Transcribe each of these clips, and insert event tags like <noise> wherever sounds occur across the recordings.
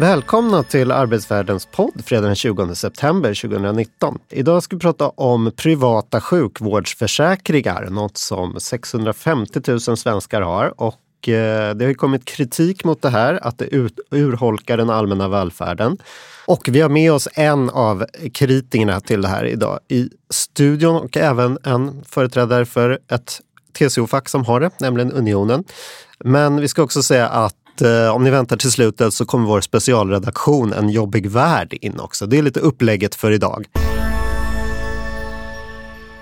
Välkomna till Arbetsvärldens podd fredag den 20 september 2019. Idag ska vi prata om privata sjukvårdsförsäkringar, något som 650 000 svenskar har. Och eh, det har kommit kritik mot det här, att det urholkar den allmänna välfärden. Och vi har med oss en av kritikerna till det här idag i studion och även en företrädare för ett TCO-fack som har det, nämligen Unionen. Men vi ska också säga att eh, om ni väntar till slutet så kommer vår specialredaktion En jobbig värld in också. Det är lite upplägget för idag.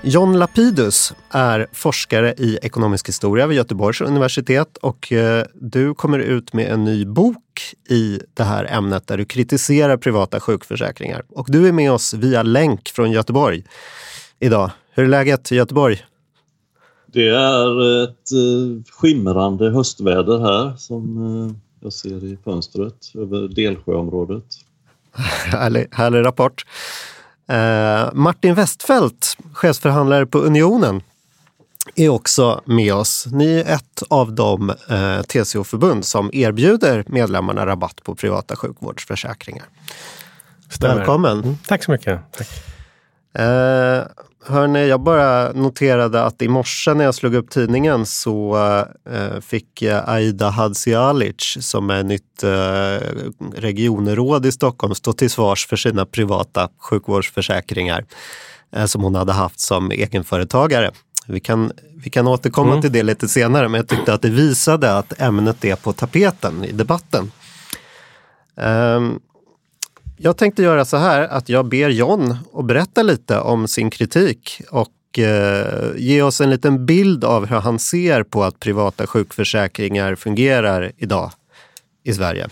John Lapidus är forskare i ekonomisk historia vid Göteborgs universitet och eh, du kommer ut med en ny bok i det här ämnet där du kritiserar privata sjukförsäkringar. Och du är med oss via länk från Göteborg idag. Hur är läget i Göteborg? Det är ett eh, skimrande höstväder här som eh, jag ser i fönstret över Delsjöområdet. <laughs> härlig, härlig rapport. Eh, Martin Westfält, chefsförhandlare på Unionen, är också med oss. Ni är ett av de eh, TCO-förbund som erbjuder medlemmarna rabatt på privata sjukvårdsförsäkringar. Stämmer. Välkommen! Mm, tack så mycket. Tack. Eh, hörni, jag bara noterade att i morse när jag slog upp tidningen så eh, fick Aida Hadzialic, som är nytt eh, regionråd i Stockholm, stå till svars för sina privata sjukvårdsförsäkringar eh, som hon hade haft som egenföretagare. Vi kan, vi kan återkomma mm. till det lite senare, men jag tyckte att det visade att ämnet är på tapeten i debatten. Um, jag tänkte göra så här att jag ber John att berätta lite om sin kritik och eh, ge oss en liten bild av hur han ser på att privata sjukförsäkringar fungerar idag i Sverige.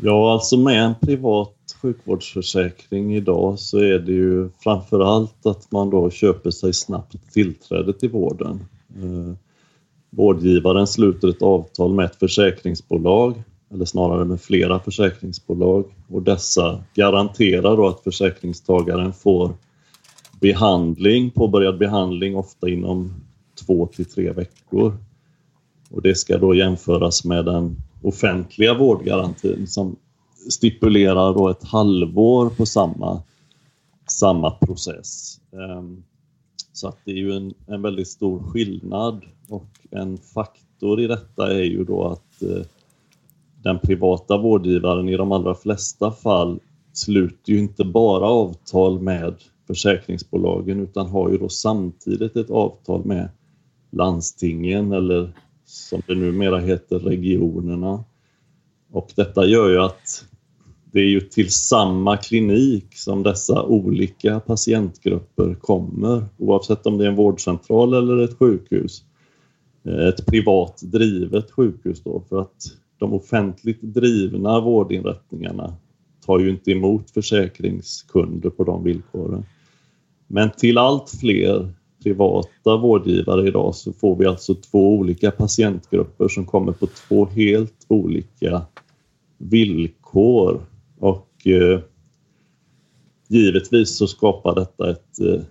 Ja, alltså med en privat sjukvårdsförsäkring idag så är det ju framför allt att man då köper sig snabbt tillträde till vården. Eh, vårdgivaren sluter ett avtal med ett försäkringsbolag eller snarare med flera försäkringsbolag och dessa garanterar då att försäkringstagaren får behandling, påbörjad behandling ofta inom två till tre veckor. Och det ska då jämföras med den offentliga vårdgarantin som stipulerar då ett halvår på samma, samma process. Ehm, så att det är ju en, en väldigt stor skillnad och en faktor i detta är ju då att eh, den privata vårdgivaren i de allra flesta fall sluter ju inte bara avtal med försäkringsbolagen utan har ju då samtidigt ett avtal med landstingen eller som det numera heter regionerna. Och detta gör ju att det är ju till samma klinik som dessa olika patientgrupper kommer oavsett om det är en vårdcentral eller ett sjukhus. Ett privat drivet sjukhus då för att de offentligt drivna vårdinrättningarna tar ju inte emot försäkringskunder på de villkoren. Men till allt fler privata vårdgivare idag så får vi alltså två olika patientgrupper som kommer på två helt olika villkor och eh, givetvis så skapar detta ett, eh,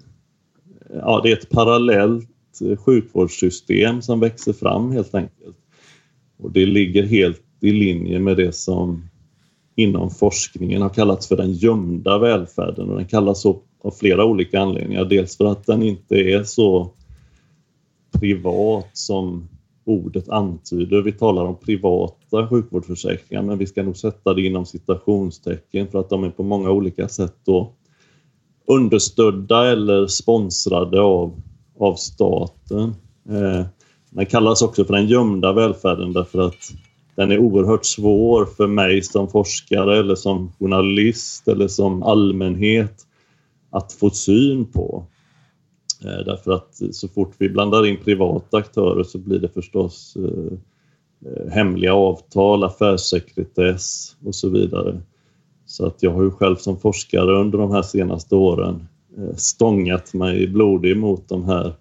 ja, det är ett parallellt eh, sjukvårdssystem som växer fram helt enkelt. Och det ligger helt i linje med det som inom forskningen har kallats för den gömda välfärden och den kallas så av flera olika anledningar. Dels för att den inte är så privat som ordet antyder. Vi talar om privata sjukvårdsförsäkringar men vi ska nog sätta det inom citationstecken för att de är på många olika sätt då understödda eller sponsrade av, av staten. Eh, den kallas också för den gömda välfärden därför att den är oerhört svår för mig som forskare eller som journalist eller som allmänhet att få syn på. Eh, därför att så fort vi blandar in privata aktörer så blir det förstås eh, eh, hemliga avtal, affärssekretess och så vidare Så att jag har ju själv som forskare under de här senaste åren stångat mig blodig mot de här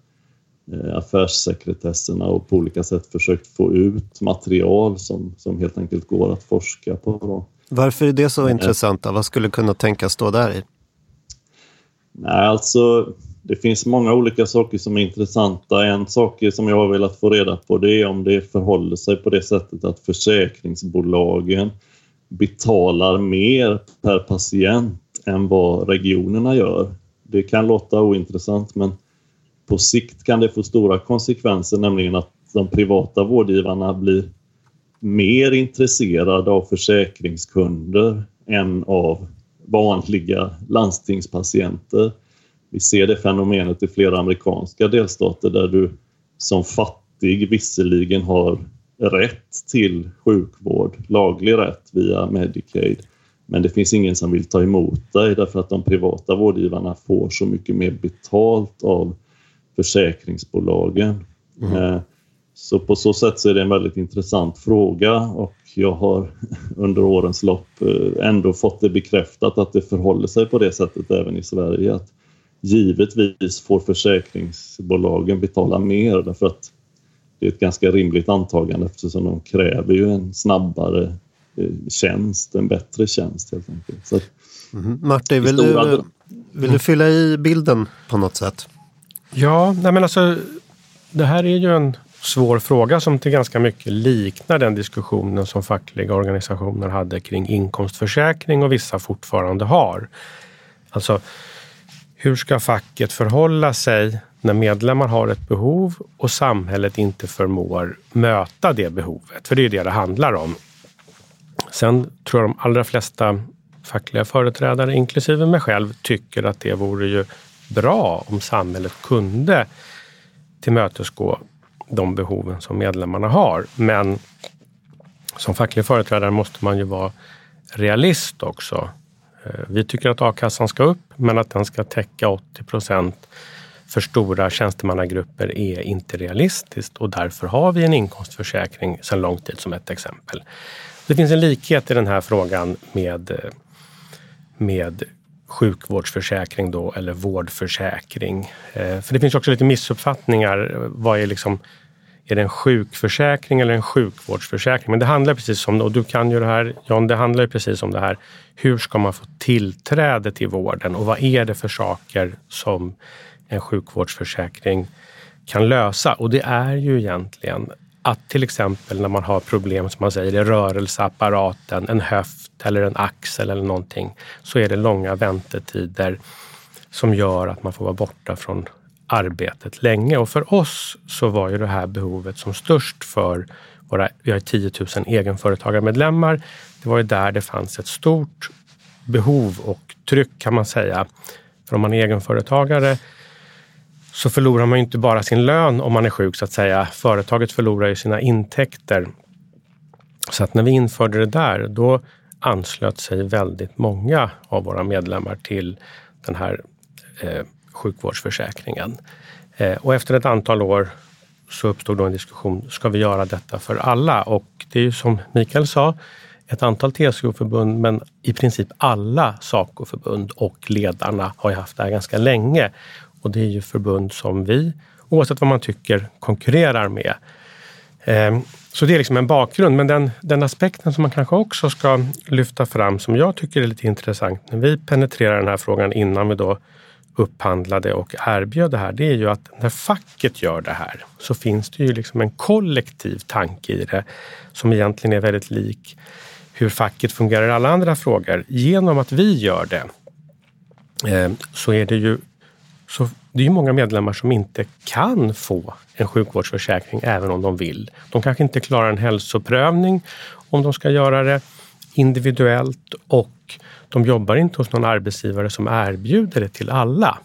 affärssekretesserna och på olika sätt försökt få ut material som, som helt enkelt går att forska på. Då. Varför är det så intressant? Då? Vad skulle kunna tänkas stå där i? Nej, alltså det finns många olika saker som är intressanta. En sak som jag har velat få reda på det är om det förhåller sig på det sättet att försäkringsbolagen betalar mer per patient än vad regionerna gör. Det kan låta ointressant men på sikt kan det få stora konsekvenser, nämligen att de privata vårdgivarna blir mer intresserade av försäkringskunder än av vanliga landstingspatienter. Vi ser det fenomenet i flera amerikanska delstater där du som fattig visserligen har rätt till sjukvård, laglig rätt via Medicaid. Men det finns ingen som vill ta emot dig därför att de privata vårdgivarna får så mycket mer betalt av försäkringsbolagen. Mm. Eh, så på så sätt så är det en väldigt intressant fråga och jag har <laughs> under årens lopp eh, ändå fått det bekräftat att det förhåller sig på det sättet även i Sverige. Att givetvis får försäkringsbolagen betala mer därför att det är ett ganska rimligt antagande eftersom de kräver ju en snabbare eh, tjänst, en bättre tjänst helt enkelt. Så mm. Martin, vill, du, vill du fylla i bilden på något sätt? Ja, nej men alltså det här är ju en svår fråga som till ganska mycket liknar den diskussionen som fackliga organisationer hade kring inkomstförsäkring och vissa fortfarande har. Alltså, hur ska facket förhålla sig när medlemmar har ett behov och samhället inte förmår möta det behovet? För det är det det handlar om. Sen tror jag de allra flesta fackliga företrädare, inklusive mig själv, tycker att det vore ju bra om samhället kunde tillmötesgå de behoven som medlemmarna har. Men som facklig företrädare måste man ju vara realist också. Eh, vi tycker att a-kassan ska upp, men att den ska täcka 80 procent för stora tjänstemannagrupper är inte realistiskt och därför har vi en inkomstförsäkring sedan lång tid som ett exempel. Det finns en likhet i den här frågan med, eh, med sjukvårdsförsäkring då, eller vårdförsäkring. Eh, för det finns också lite missuppfattningar. Vad är liksom är det en sjukförsäkring eller en sjukvårdsförsäkring? Men det handlar precis om, och du kan ju det här John, det handlar precis om det här. Hur ska man få tillträde till vården och vad är det för saker som en sjukvårdsförsäkring kan lösa? Och det är ju egentligen att till exempel när man har problem som man säger i rörelseapparaten, en höft eller en axel eller någonting, så är det långa väntetider som gör att man får vara borta från arbetet länge. Och för oss så var ju det här behovet som störst för våra, vi har 10 000 egenföretagarmedlemmar. Det var ju där det fanns ett stort behov och tryck kan man säga. För om man är egenföretagare så förlorar man ju inte bara sin lön om man är sjuk så att säga. Företaget förlorar ju sina intäkter. Så att när vi införde det där, då anslöt sig väldigt många av våra medlemmar till den här eh, sjukvårdsförsäkringen. Eh, och efter ett antal år så uppstod då en diskussion, ska vi göra detta för alla? Och det är ju som Mikael sa, ett antal TCO-förbund, men i princip alla SACO-förbund och ledarna har ju haft det här ganska länge. Och det är ju förbund som vi, oavsett vad man tycker, konkurrerar med. Ehm, så det är liksom en bakgrund. Men den, den aspekten som man kanske också ska lyfta fram, som jag tycker är lite intressant när vi penetrerar den här frågan innan vi då upphandlade och erbjöd det här, det är ju att när facket gör det här så finns det ju liksom en kollektiv tanke i det som egentligen är väldigt lik hur facket fungerar i alla andra frågor. Genom att vi gör det ehm, så är det ju så det är många medlemmar som inte kan få en sjukvårdsförsäkring även om de vill. De kanske inte klarar en hälsoprövning om de ska göra det individuellt och de jobbar inte hos någon arbetsgivare som erbjuder det till alla.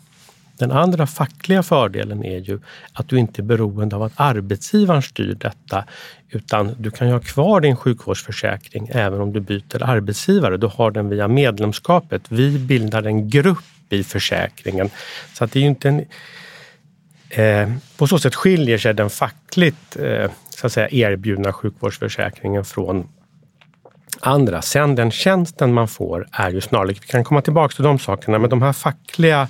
Den andra fackliga fördelen är ju att du inte är beroende av att arbetsgivaren styr detta utan du kan ju ha kvar din sjukvårdsförsäkring även om du byter arbetsgivare. Du har den via medlemskapet. Vi bildar en grupp försäkringen. Så att det är ju inte en... Eh, på så sätt skiljer sig den fackligt eh, så att säga, erbjudna sjukvårdsförsäkringen från andra. Sen den tjänsten man får är ju snarlik. Vi kan komma tillbaka till de sakerna, men de här fackliga,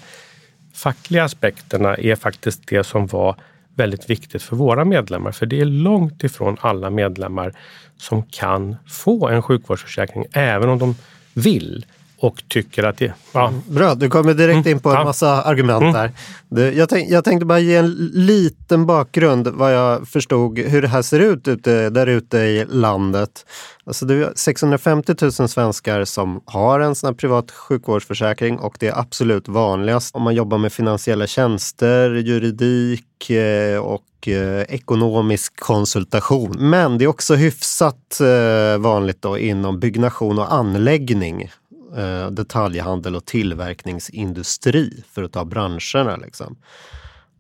fackliga aspekterna är faktiskt det som var väldigt viktigt för våra medlemmar. För det är långt ifrån alla medlemmar som kan få en sjukvårdsförsäkring, även om de vill och tycker att det... Ja. Mm, bra, du kommer direkt in på en massa argument mm. där. Jag, tänk, jag tänkte bara ge en liten bakgrund vad jag förstod hur det här ser ut ute, där ute i landet. Alltså det är 650 000 svenskar som har en sån här privat sjukvårdsförsäkring och det är absolut vanligast om man jobbar med finansiella tjänster, juridik eh, och eh, ekonomisk konsultation. Men det är också hyfsat eh, vanligt då inom byggnation och anläggning eh, detaljhandel och tillverkningsindustri, för att ta branscherna. Liksom.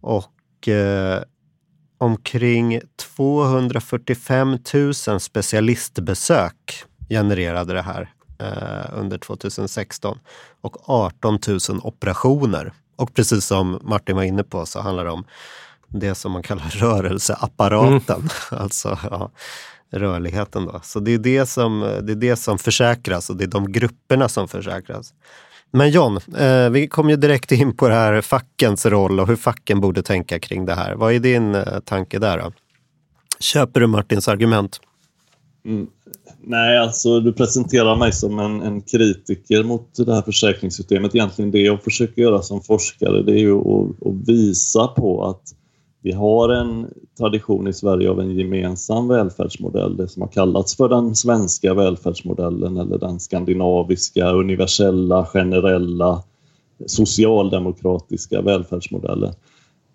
Och eh, omkring 245 000 specialistbesök genererade det här eh, under 2016 och 18 000 operationer. Och precis som Martin var inne på så handlar det om det som man kallar <laughs> rörelseapparaten. Mm. alltså ja, rörligheten. Då. Så det är det, som, det är det som försäkras och det är de grupperna som försäkras. Men John, eh, vi kom ju direkt in på det här fackens roll och hur facken borde tänka kring det här. Vad är din eh, tanke där? Då? Köper du Martins argument? Mm. Nej, alltså du presenterar mig som en, en, kritiker mot det här försäkringssystemet. Egentligen det jag försöker göra som forskare det är ju att, att visa på att vi har en tradition i Sverige av en gemensam välfärdsmodell, det som har kallats för den svenska välfärdsmodellen eller den skandinaviska, universella, generella, socialdemokratiska välfärdsmodellen.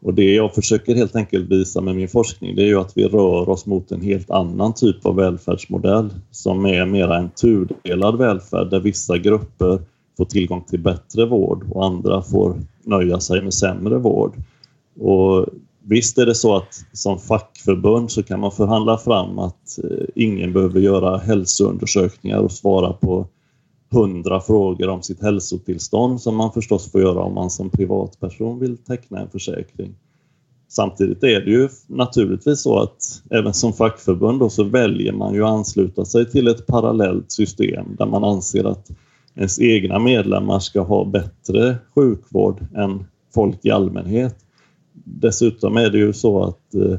Och det jag försöker helt enkelt visa med min forskning det är ju att vi rör oss mot en helt annan typ av välfärdsmodell som är mera en tudelad välfärd där vissa grupper får tillgång till bättre vård och andra får nöja sig med sämre vård. Och Visst är det så att som fackförbund så kan man förhandla fram att eh, ingen behöver göra hälsoundersökningar och svara på hundra frågor om sitt hälsotillstånd som man förstås får göra om man som privatperson vill teckna en försäkring. Samtidigt är det ju naturligtvis så att även som fackförbund då så väljer man ju att ansluta sig till ett parallellt system där man anser att ens egna medlemmar ska ha bättre sjukvård än folk i allmänhet dessutom är det ju så att eh,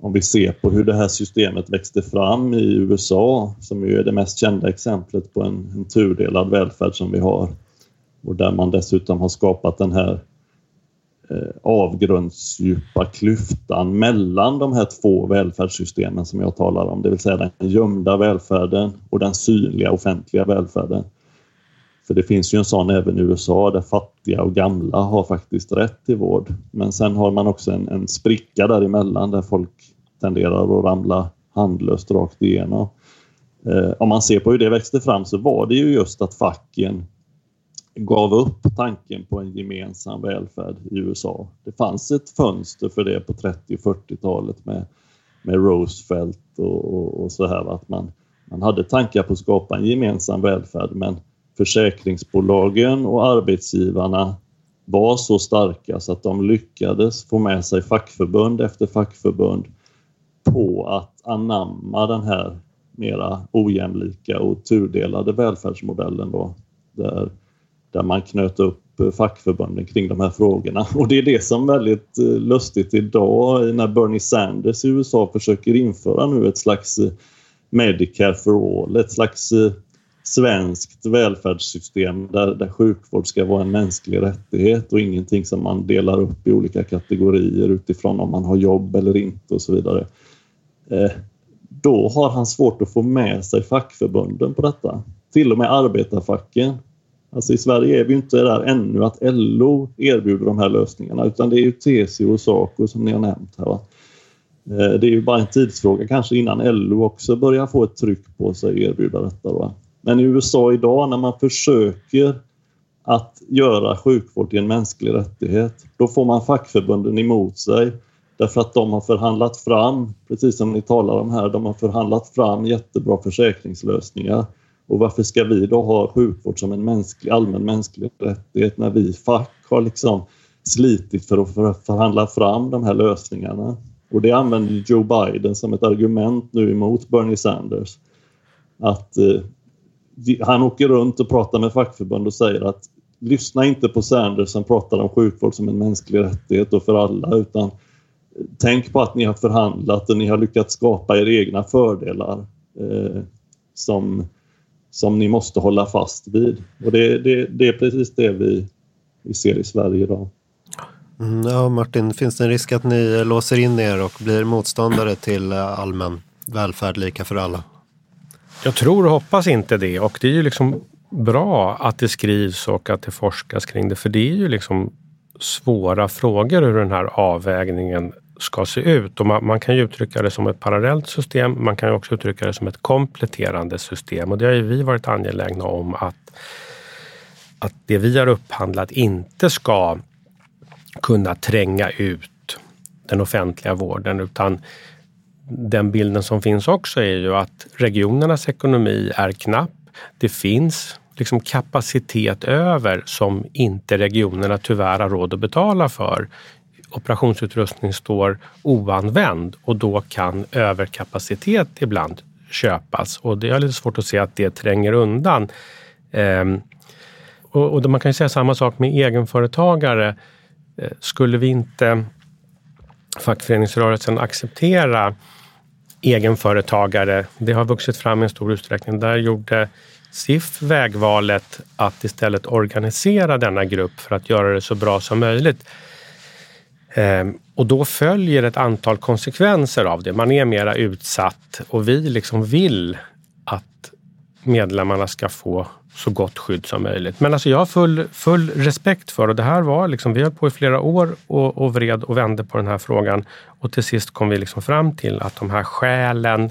om vi ser på hur det här systemet växte fram i USA, som ju är det mest kända exemplet på en, en tudelad välfärd som vi har och där man dessutom har skapat den här eh, avgrundsdjupa klyftan mellan de här två välfärdssystemen som jag talar om, det vill säga den gömda välfärden och den synliga offentliga välfärden. För det finns ju en sån även i USA där fattiga och gamla har faktiskt rätt till vård. Men sen har man också en, en spricka däremellan där folk tenderar att ramla handlöst rakt igenom. Eh, om man ser på hur det växte fram så var det ju just att facken gav upp tanken på en gemensam välfärd i USA. Det fanns ett fönster för det på 30 och 40-talet med, med Roosevelt och, och, och så här. Att man, man hade tankar på att skapa en gemensam välfärd men försäkringsbolagen och arbetsgivarna var så starka så att de lyckades få med sig fackförbund efter fackförbund på att anamma den här mera ojämlika och tudelade välfärdsmodellen då, där, där man knöt upp fackförbunden kring de här frågorna. Och det är det som är väldigt eh, lustigt idag när Bernie Sanders i USA försöker införa nu ett slags eh, Medicare for all, ett slags eh, svenskt välfärdssystem där, där sjukvård ska vara en mänsklig rättighet och ingenting som man delar upp i olika kategorier utifrån om man har jobb eller inte och så vidare. Eh, då har han svårt att få med sig fackförbunden på detta. Till och med arbetarfacken. Alltså i Sverige är vi inte där ännu att LO erbjuder de här lösningarna utan det är ju TCO och SACO som ni har nämnt här. Va? Eh, det är ju bara en tidsfråga kanske innan LO också börjar få ett tryck på sig att erbjuda detta. Då. Men i USA idag när man försöker att göra sjukvård till en mänsklig rättighet, då får man fackförbunden emot sig därför att de har förhandlat fram, precis som ni talar om här, de har förhandlat fram jättebra försäkringslösningar. Och varför ska vi då ha sjukvård som en mänsklig, allmän mänsklig rättighet när vi fack har liksom slitit för att förhandla fram de här lösningarna? Och det använder Joe Biden som ett argument nu emot Bernie Sanders. att eh, han åker runt och pratar med fackförbund och säger att lyssna inte på Sanders som pratar om sjukvård som en mänsklig rättighet och för alla utan tänk på att ni har förhandlat och ni har lyckats skapa era egna fördelar eh, som, som ni måste hålla fast vid. Och det, det, det är precis det vi, vi ser i Sverige idag. Mm, ja, Martin, finns det en risk att ni låser in er och blir motståndare till eh, allmän välfärd lika för alla? Jag tror och hoppas inte det och det är ju liksom bra att det skrivs och att det forskas kring det för det är ju liksom svåra frågor hur den här avvägningen ska se ut. Och man, man, kan ju uttrycka det som ett parallellt system. Man kan ju också uttrycka det som ett kompletterande system och det har ju vi varit angelägna om att, att det vi har upphandlat inte ska kunna tränga ut den offentliga vården utan den bilden som finns också är ju att regionernas ekonomi är knapp. Det finns liksom kapacitet över som inte regionerna tyvärr har råd att betala för. Operationsutrustning står oanvänd och då kan överkapacitet ibland köpas och det är lite svårt att se att det tränger undan. Ehm, och, och man kan ju säga samma sak med egenföretagare. Eh, skulle vi inte fackföreningsrörelsen acceptera egenföretagare, det har vuxit fram i stor utsträckning. Där gjorde SIF vägvalet att istället organisera denna grupp för att göra det så bra som möjligt. Ehm, och då följer ett antal konsekvenser av det. Man är mera utsatt och vi liksom vill att medlemmarna ska få så gott skydd som möjligt. Men alltså jag har full, full respekt för och det här var liksom, vi höll på i flera år och, och vred och vände på den här frågan och till sist kom vi liksom fram till att de här skälen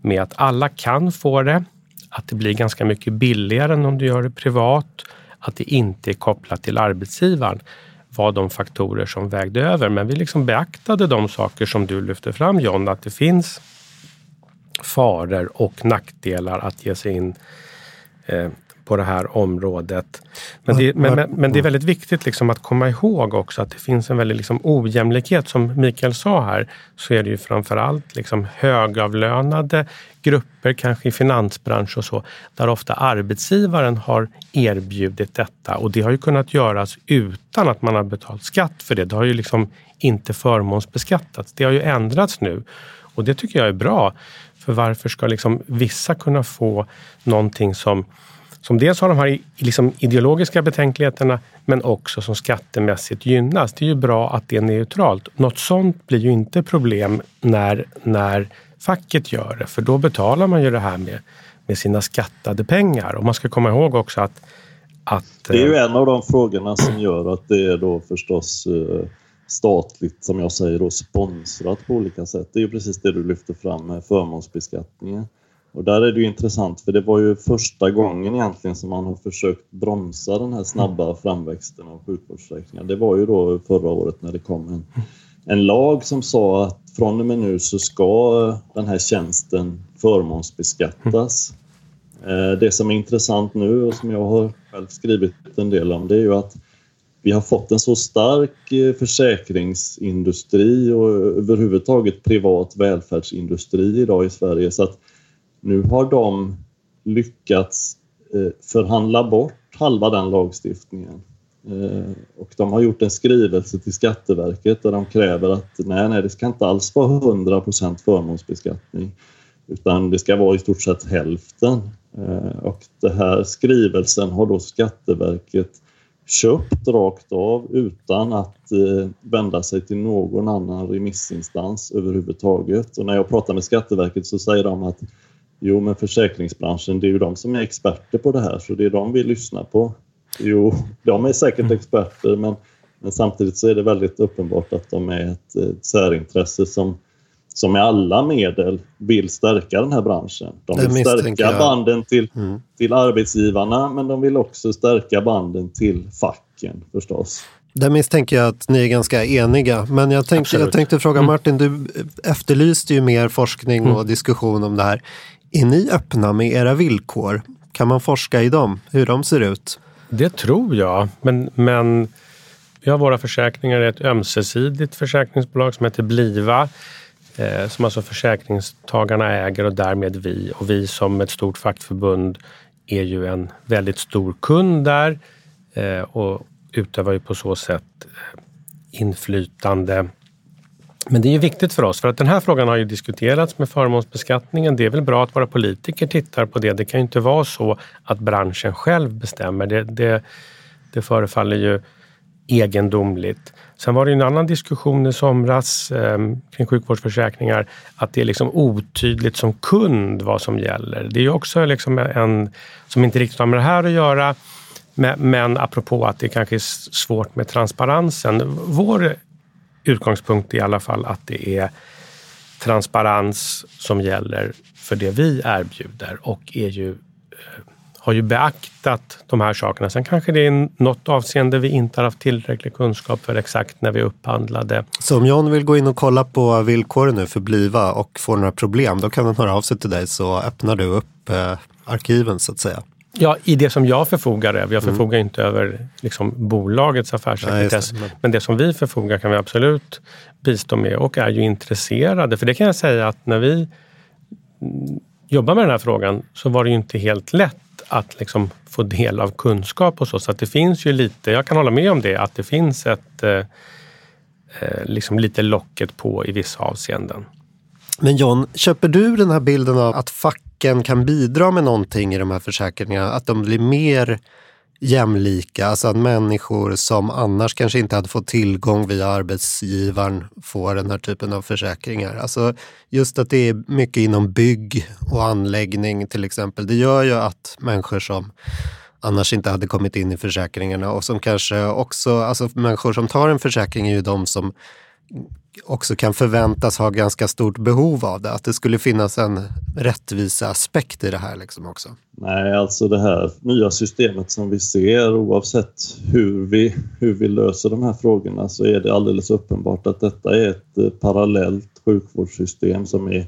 med att alla kan få det, att det blir ganska mycket billigare än om du gör det privat, att det inte är kopplat till arbetsgivaren var de faktorer som vägde över. Men vi liksom beaktade de saker som du lyfte fram John, att det finns faror och nackdelar att ge sig in eh, på det här området. Men det, men, men, men det är väldigt viktigt liksom att komma ihåg också att det finns en väldigt liksom ojämlikhet. Som Mikael sa här så är det ju framförallt liksom högavlönade grupper, kanske i finansbransch och så, där ofta arbetsgivaren har erbjudit detta och det har ju kunnat göras utan att man har betalt skatt för det. Det har ju liksom inte förmånsbeskattats. Det har ju ändrats nu och det tycker jag är bra. För varför ska liksom vissa kunna få någonting som som dels har de här liksom ideologiska betänkligheterna men också som skattemässigt gynnas. Det är ju bra att det är neutralt. Något sånt blir ju inte problem när, när facket gör det, för då betalar man ju det här med, med sina skattade pengar. Och man ska komma ihåg också att, att det är ju en av de frågorna som gör att det är då förstås eh, statligt, som jag säger, då, sponsrat på olika sätt. Det är ju precis det du lyfter fram med förmånsbeskattningen. Och där är det ju intressant för det var ju första gången egentligen som man har försökt bromsa den här snabba framväxten av sjukvårdsförsäkringar. Det var ju då förra året när det kom en, en lag som sa att från och med nu så ska den här tjänsten förmånsbeskattas. Eh, det som är intressant nu och som jag har själv skrivit en del om det är ju att vi har fått en så stark eh, försäkringsindustri och överhuvudtaget privat välfärdsindustri idag i Sverige så att nu har de lyckats eh, förhandla bort halva den lagstiftningen. Eh, och de har gjort en skrivelse till Skatteverket där de kräver att nej, nej, det ska inte alls vara 100% förmånsbeskattning utan det ska vara i stort sett hälften. Eh, och den här skrivelsen har då Skatteverket köpt rakt av utan att vända sig till någon annan remissinstans överhuvudtaget. Och när jag pratar med Skatteverket så säger de att Jo, men försäkringsbranschen, det är ju de som är experter på det här, så det är de vi lyssnar på. Jo, de är säkert mm. experter, men, men samtidigt så är det väldigt uppenbart att de är ett, ett särintresse som, som med alla medel vill stärka den här branschen. De vill stärka banden till, mm. till arbetsgivarna, men de vill också stärka banden till facken förstås. Där misstänker jag att ni är ganska eniga. Men jag tänkte, jag tänkte fråga mm. Martin, du efterlyste ju mer forskning och mm. diskussion om det här. Är ni öppna med era villkor? Kan man forska i dem, hur de ser ut? Det tror jag, men, men vi har våra försäkringar i ett ömsesidigt försäkringsbolag som heter Bliva. eh, som alltså försäkringstagarna äger och därmed vi. Och vi som ett stort fackförbund är ju en väldigt stor kund där eh, och utövar ju på så sätt eh, inflytande. Men det är ju viktigt för oss för att den här frågan har ju diskuterats med förmånsbeskattningen. Det är väl bra att våra politiker tittar på det. Det kan ju inte vara så att branschen själv bestämmer. Det, det, det förefaller ju egendomligt. Sen var det en annan diskussion i somras eh, kring sjukvårdsförsäkringar att det är liksom otydligt som kund vad som gäller. Det är också liksom en som inte riktigt har med det här att göra. Men, men apropå att det kanske är svårt med transparensen. Vår utgångspunkt är i alla fall att det är transparens som gäller för det vi erbjuder och är ju, eh, har ju beaktat de här sakerna. Sen kanske det är något avseende vi inte har haft tillräcklig kunskap för exakt när vi upphandlade. Så om John vill gå in och kolla på villkoren nu för Bliva och får några problem, då kan han höra av sig till dig så öppnar du upp eh, arkiven så att säga. Ja, i det som jag förfogar över. Jag mm. förfogar inte över liksom, bolagets affärssekretess. Nej, men det som vi förfogar kan vi absolut bistå med och är ju intresserade. För det kan jag säga att när vi jobbar med den här frågan så var det ju inte helt lätt att liksom få del av kunskap och så. Så att det finns ju lite, jag kan hålla med om det, att det finns ett eh, eh liksom lite locket på i vissa avseenden. Men John, köper du den här bilden av att facken kan bidra med någonting i de här försäkringarna? Att de blir mer jämlika, alltså att människor som annars kanske inte hade fått tillgång via arbetsgivaren får den här typen av försäkringar. Alltså just att det är mycket inom bygg och anläggning till exempel. Det gör ju att människor som annars inte hade kommit in i försäkringarna och som kanske också, alltså människor som tar en försäkring är ju de som också kan förväntas ha ganska stort behov av det? Att det skulle finnas en rättvisa aspekt i det här liksom också? Nej, alltså det här nya systemet som vi ser oavsett hur vi, hur vi löser de här frågorna så är det alldeles uppenbart att detta är ett eh, parallellt sjukvårdssystem som är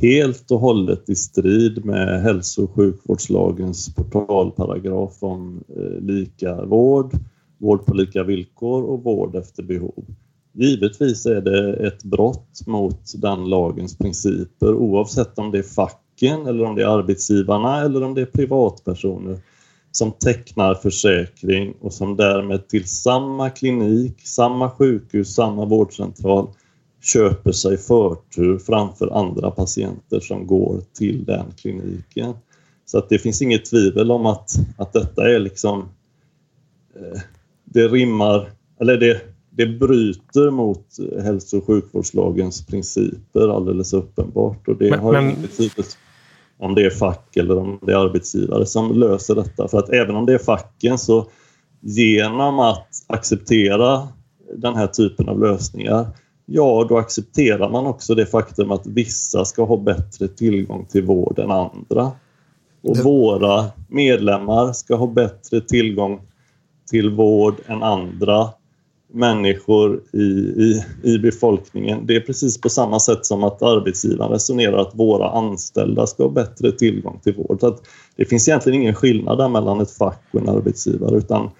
helt och hållet i strid med hälso och sjukvårdslagens portalparagraf om eh, lika vård, vård på lika villkor och vård efter behov. Givetvis är det ett brott mot den lagens principer oavsett om det är facken eller om det är arbetsgivarna eller om det är privatpersoner som tecknar försäkring och som därmed till samma klinik, samma sjukhus, samma vårdcentral köper sig förtur framför andra patienter som går till den kliniken. Så att det finns inget tvivel om att, att detta är liksom... Eh, det rimmar, eller det, det bryter mot hälso och sjukvårdslagens principer alldeles uppenbart och det men, har men... betydelse om det är fack eller om det är arbetsgivare som löser detta. För att även om det är facken så genom att acceptera den här typen av lösningar ja, då accepterar man också det faktum att vissa ska ha bättre tillgång till vård än andra. Och det... våra medlemmar ska ha bättre tillgång till vård än andra människor i, i, i befolkningen. Det är precis på samma sätt som att arbetsgivaren resonerar att våra anställda ska ha bättre tillgång till vård. Så att det finns egentligen ingen skillnad där mellan ett fack och en arbetsgivare utan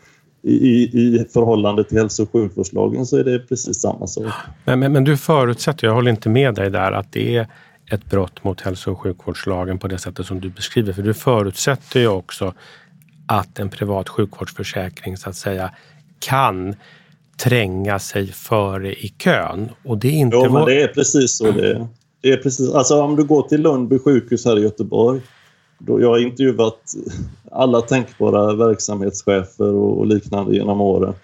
i, i förhållande till hälso och sjukvårdslagen så är det precis samma sak. Men, men, men du förutsätter, jag håller inte med dig där, att det är ett brott mot hälso och sjukvårdslagen på det sättet som du beskriver. För du förutsätter ju också att en privat sjukvårdsförsäkring så att säga kan tränga sig före i kön. Och det är inte... Jo, men det är precis så det är. Det är precis, alltså om du går till Lundby sjukhus här i Göteborg. Då jag har intervjuat alla tänkbara verksamhetschefer och, och liknande genom åren.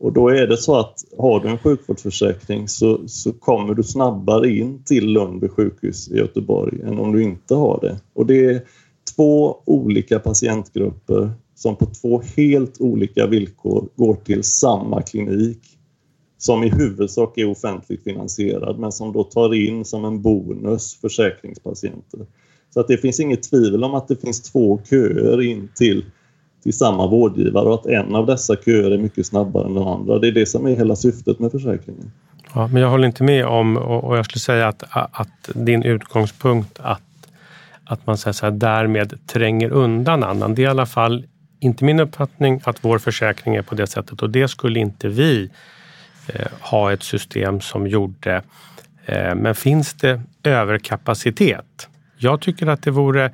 Och då är det så att har du en sjukvårdsförsäkring så, så kommer du snabbare in till Lundby sjukhus i Göteborg än om du inte har det. Och det är två olika patientgrupper som på två helt olika villkor går till samma klinik som i huvudsak är offentligt finansierad men som då tar in som en bonus försäkringspatienter. Så att det finns inget tvivel om att det finns två köer in till, till samma vårdgivare och att en av dessa köer är mycket snabbare än den andra. Det är det som är hela syftet med försäkringen. Ja, men jag håller inte med om, och jag skulle säga att, att din utgångspunkt att, att man så här, därmed tränger undan annan, det är i alla fall inte min uppfattning att vår försäkring är på det sättet och det skulle inte vi eh, ha ett system som gjorde Eh, men finns det överkapacitet? Jag tycker att det vore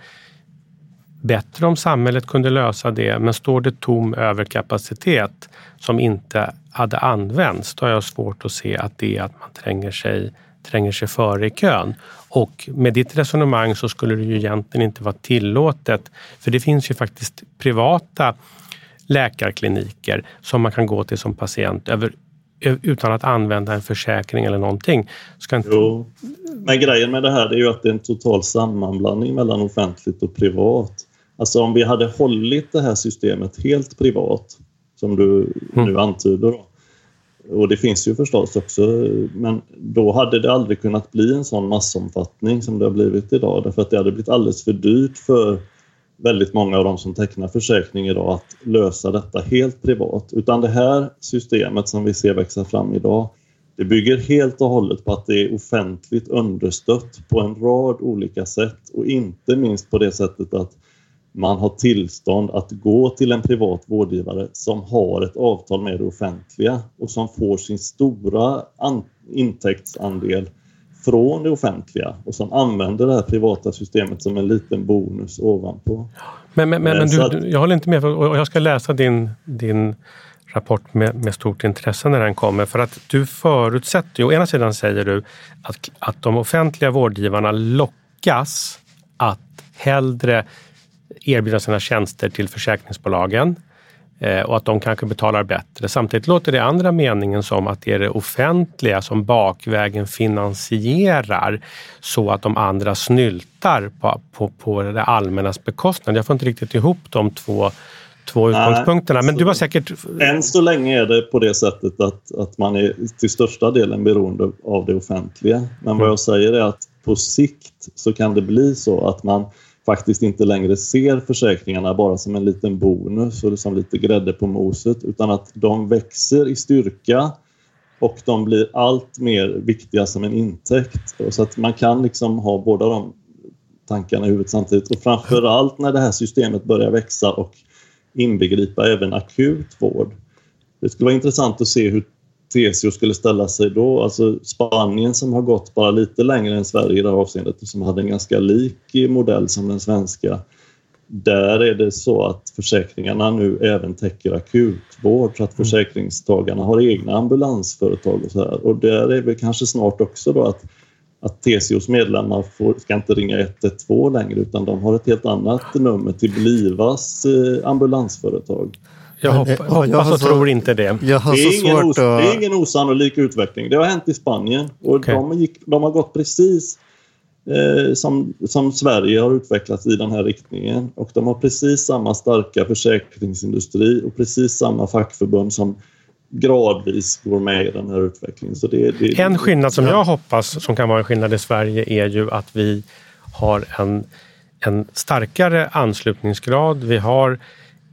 bättre om samhället kunde lösa det, men står det tom överkapacitet som inte hade använts, då har jag svårt att se att det är att man tränger sig, tränger sig före i kön. Och med ditt resonemang så skulle det ju egentligen inte vara tillåtet, för det finns ju faktiskt privata läkarkliniker som man kan gå till som patient över, utan att använda en försäkring eller någonting. Ska inte... Jo. Men grejen med det här är ju att det är en total sammanblandning mellan offentligt och privat. Alltså om vi hade hållit det här systemet helt privat, som du mm. nu antyder, då, och det finns ju förstås också, men då hade det aldrig kunnat bli en sån massomfattning som det har blivit idag därför att det hade blivit alldeles för dyrt för väldigt många av de som tecknar försäkring idag att lösa detta helt privat. Utan det här systemet som vi ser växa fram idag, det bygger helt och hållet på att det är offentligt understött på en rad olika sätt och inte minst på det sättet att man har tillstånd att gå till en privat vårdgivare som har ett avtal med det offentliga och som får sin stora intäktsandel från det offentliga och som använder det här privata systemet som en liten bonus ovanpå. Men, men, men, men du, att, jag håller inte med och jag ska läsa din, din rapport med, med stort intresse när den kommer. För att du förutsätter, å ena sidan säger du att, att de offentliga vårdgivarna lockas att hellre erbjuda sina tjänster till försäkringsbolagen eh, och att de kanske betalar bättre. Samtidigt låter det andra meningen som att det är det offentliga som bakvägen finansierar så att de andra snyltar på, på, på det allmännas bekostnad. Jag får inte riktigt ihop de två två utgångspunkterna. Men du har säkert... Än så länge är det på det sättet att, att man är till största delen beroende av det offentliga. Men vad mm. jag säger är att på sikt så kan det bli så att man faktiskt inte längre ser försäkringarna bara som en liten bonus och som lite grädde på moset utan att de växer i styrka och de blir allt mer viktiga som en intäkt. Så att man kan liksom ha båda de tankarna i huvudet samtidigt och framförallt när det här systemet börjar växa och inbegripa även akut vård. Det skulle vara intressant att se hur TCO skulle ställa sig då. Alltså Spanien som har gått bara lite längre än Sverige i det här avseendet och som hade en ganska lik modell som den svenska. Där är det så att försäkringarna nu även täcker akutvård så att mm. försäkringstagarna har egna ambulansföretag och så här. Och där är det kanske snart också då att, att TCOs medlemmar får, ska inte ringa 112 längre utan de har ett helt annat nummer till Blivas eh, ambulansföretag. Jag hoppas, ja, hoppas jag och så, tror inte det. Jag har det, är så svårt os, att... det är ingen osannolik utveckling. Det har hänt i Spanien och okay. de, gick, de, har gått precis eh, som, som Sverige har utvecklats i den här riktningen. Och de har precis samma starka försäkringsindustri och precis samma fackförbund som gradvis går med i den här utvecklingen. Så det, det, en skillnad som jag hoppas som kan vara en skillnad i Sverige är ju att vi har en, en starkare anslutningsgrad. Vi har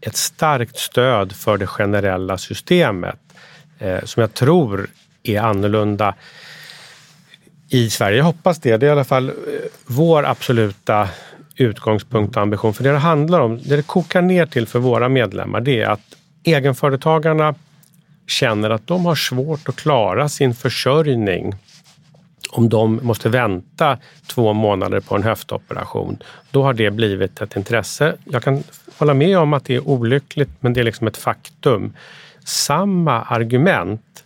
ett starkt stöd för det generella systemet eh, som jag tror är annorlunda i Sverige. Jag hoppas det. Det är i alla fall eh, vår absoluta utgångspunkt och ambition. För det det handlar om, det det kokar ner till för våra medlemmar, det är att egenföretagarna känner att de har svårt att klara sin försörjning om de måste vänta två månader på en höftoperation, då har det blivit ett intresse. Jag kan hålla med om att det är olyckligt, men det är liksom ett faktum. Samma argument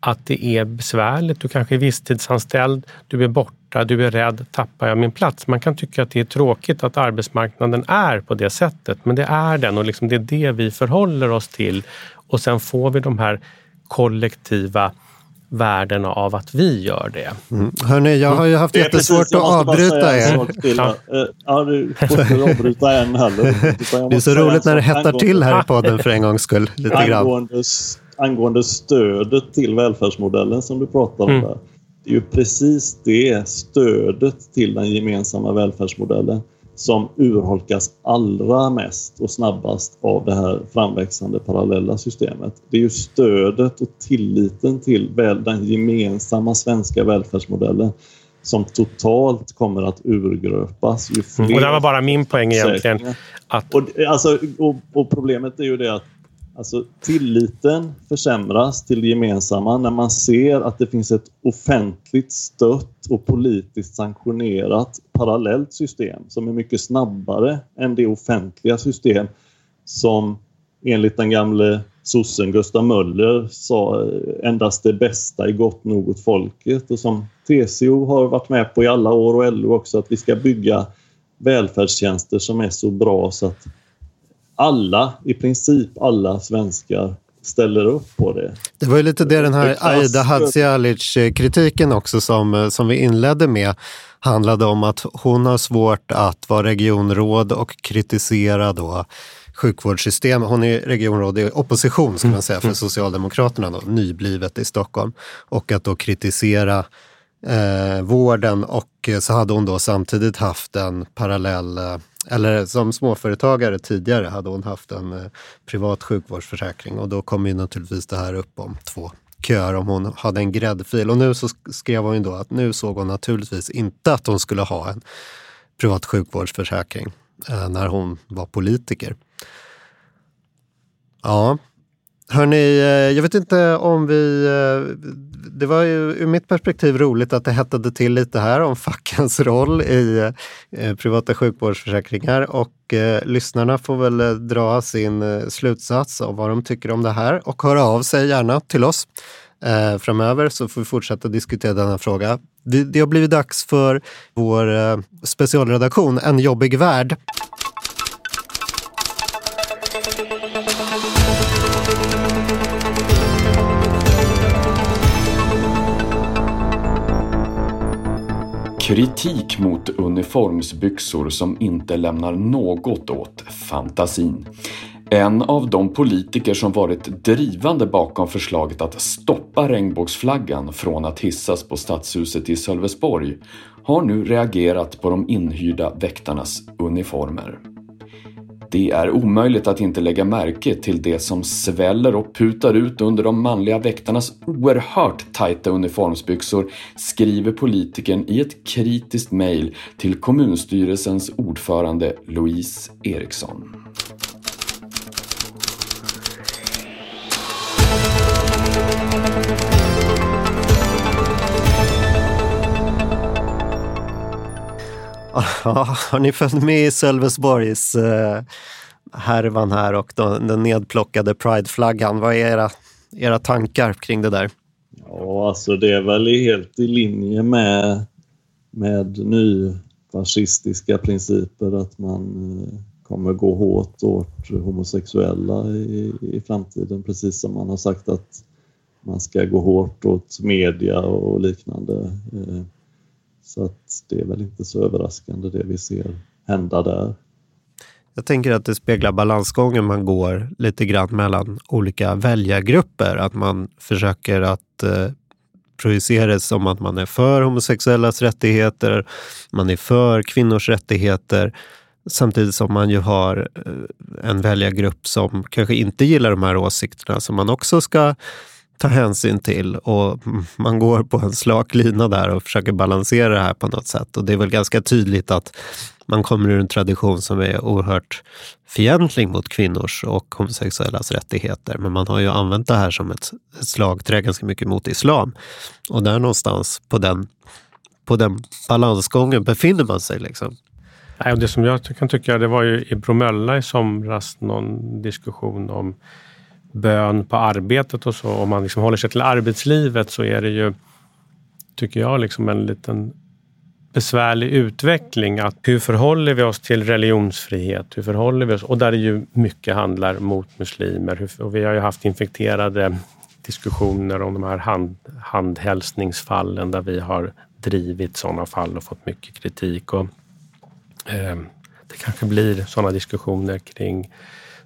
att det är besvärligt, du kanske är visstidsanställd, du är borta, du är rädd, tappar jag min plats? Man kan tycka att det är tråkigt att arbetsmarknaden är på det sättet, men det är den och liksom det är det vi förhåller oss till. Och sen får vi de här kollektiva värdena av att vi gör det. Mm. Hörni, jag har ju haft mm. jättesvårt att avbryta er. Ja. ja, du får inte avbryta en heller. Det är så roligt när det hettar till här i podden för en gångs skull. Lite angående, grann. angående stödet till välfärdsmodellen som du pratar om mm. där. Det är ju precis det stödet till den gemensamma välfärdsmodellen som urholkas allra mest och snabbast av det här framväxande parallella systemet. Det är ju stödet och tilliten till den gemensamma svenska välfärdsmodellen som totalt kommer att urgröpas. Mm. och det var bara min poäng egentligen. Att... Och, alltså, och, och, problemet är ju det att Alltså tilliten försämras till det gemensamma när man ser att det finns ett offentligt stött och politiskt sanktionerat parallellt system som är mycket snabbare än det offentliga system som enligt den gamle sossen Gustav Möller sa eh, endast det bästa är gott nog åt folket. Och som TCO har varit med på i alla år och LO också att vi ska bygga välfärdstjänster som är så bra så att alla, i princip alla svenskar ställer upp på det. Det var ju lite det den här Aida Hadzialic-kritiken också som, som vi inledde med handlade om att hon har svårt att vara regionråd och kritisera då sjukvårdssystemet. Hon är regionråd i opposition ska man säga för mm. Socialdemokraterna, då, nyblivet i Stockholm. Och att då kritisera eh, vården och eh, så hade hon då samtidigt haft en parallell eh, eller som småföretagare tidigare hade hon haft en eh, privat sjukvårdsförsäkring och då kom ju naturligtvis det här upp om två köer om hon hade en gräddfil. Och nu så skrev hon ju då att nu såg hon naturligtvis inte att hon skulle ha en privat sjukvårdsförsäkring eh, när hon var politiker. Ja, hörni, eh, jag vet inte om vi... Eh, det var ju ur mitt perspektiv roligt att det hettade till lite här om fackens roll i eh, privata sjukvårdsförsäkringar och eh, lyssnarna får väl dra sin slutsats av vad de tycker om det här och höra av sig gärna till oss eh, framöver så får vi fortsätta diskutera denna fråga. Det, det har blivit dags för vår eh, specialredaktion En jobbig värld. Kritik mot uniformsbyxor som inte lämnar något åt fantasin. En av de politiker som varit drivande bakom förslaget att stoppa regnbågsflaggan från att hissas på stadshuset i Sölvesborg har nu reagerat på de inhyrda väktarnas uniformer. Det är omöjligt att inte lägga märke till det som sväller och putar ut under de manliga väktarnas oerhört tajta uniformsbyxor, skriver politikern i ett kritiskt mejl till kommunstyrelsens ordförande Louise Eriksson. <laughs> har ni följt med i Sölvesborgs eh, härvan här och den, den nedplockade prideflaggan? Vad är era, era tankar kring det där? Ja, alltså det är väl helt i linje med, med nyfascistiska principer att man eh, kommer gå hårt åt homosexuella i, i framtiden, precis som man har sagt att man ska gå hårt åt media och liknande. Eh, så att det är väl inte så överraskande det vi ser hända där. Jag tänker att det speglar balansgången man går lite grann mellan olika väljargrupper. Att man försöker att eh, projicera det som att man är för homosexuellas rättigheter, man är för kvinnors rättigheter. Samtidigt som man ju har eh, en väljargrupp som kanske inte gillar de här åsikterna som man också ska ta hänsyn till och man går på en slak lina där och försöker balansera det här på något sätt. Och det är väl ganska tydligt att man kommer ur en tradition som är oerhört fientlig mot kvinnors och homosexuellas rättigheter. Men man har ju använt det här som ett, ett slagträ ganska mycket mot islam. Och där någonstans på den, på den balansgången befinner man sig. Liksom. det som jag kan tycka, det var ju i Bromölla i somras någon diskussion om bön på arbetet och så. Om man liksom håller sig till arbetslivet så är det ju, tycker jag, liksom en liten besvärlig utveckling. Att hur förhåller vi oss till religionsfrihet? Hur förhåller vi oss? Och där det ju mycket handlar mot muslimer. Och vi har ju haft infekterade diskussioner om de här hand, handhälsningsfallen där vi har drivit sådana fall och fått mycket kritik. Och, eh, det kanske blir sådana diskussioner kring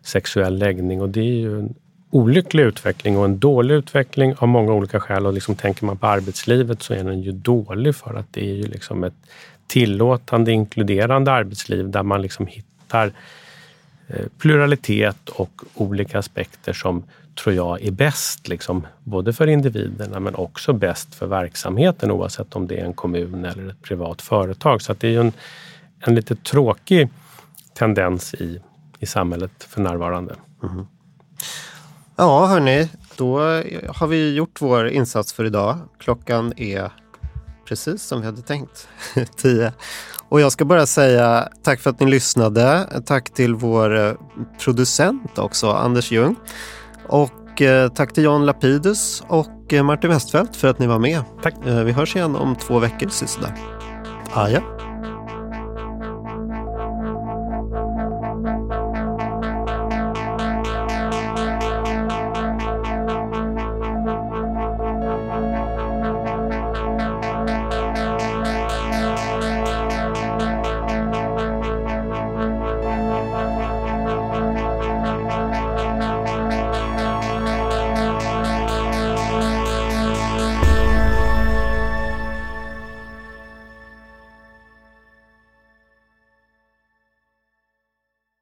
sexuell läggning och det är ju en olycklig utveckling och en dålig utveckling av många olika skäl. Och liksom tänker man på arbetslivet så är den ju dålig för att det är ju liksom ett tillåtande, inkluderande arbetsliv där man liksom hittar eh, pluralitet och olika aspekter som tror jag är bäst, liksom, både för individerna men också bäst för verksamheten oavsett om det är en kommun eller ett privat företag. Så det är en, en lite tråkig tendens i, i samhället för närvarande. Mm. Ja, hörni, då har vi gjort vår insats för idag. Klockan är precis som vi hade tänkt, <laughs> tio. Och jag ska bara säga tack för att ni lyssnade. Tack till vår eh, producent också, Anders Ljung. Och eh, tack till Jan Lapidus och eh, Martin Westfeldt för att ni var med. Tack. Vi hörs igen om två veckor, sisådär. Adjö.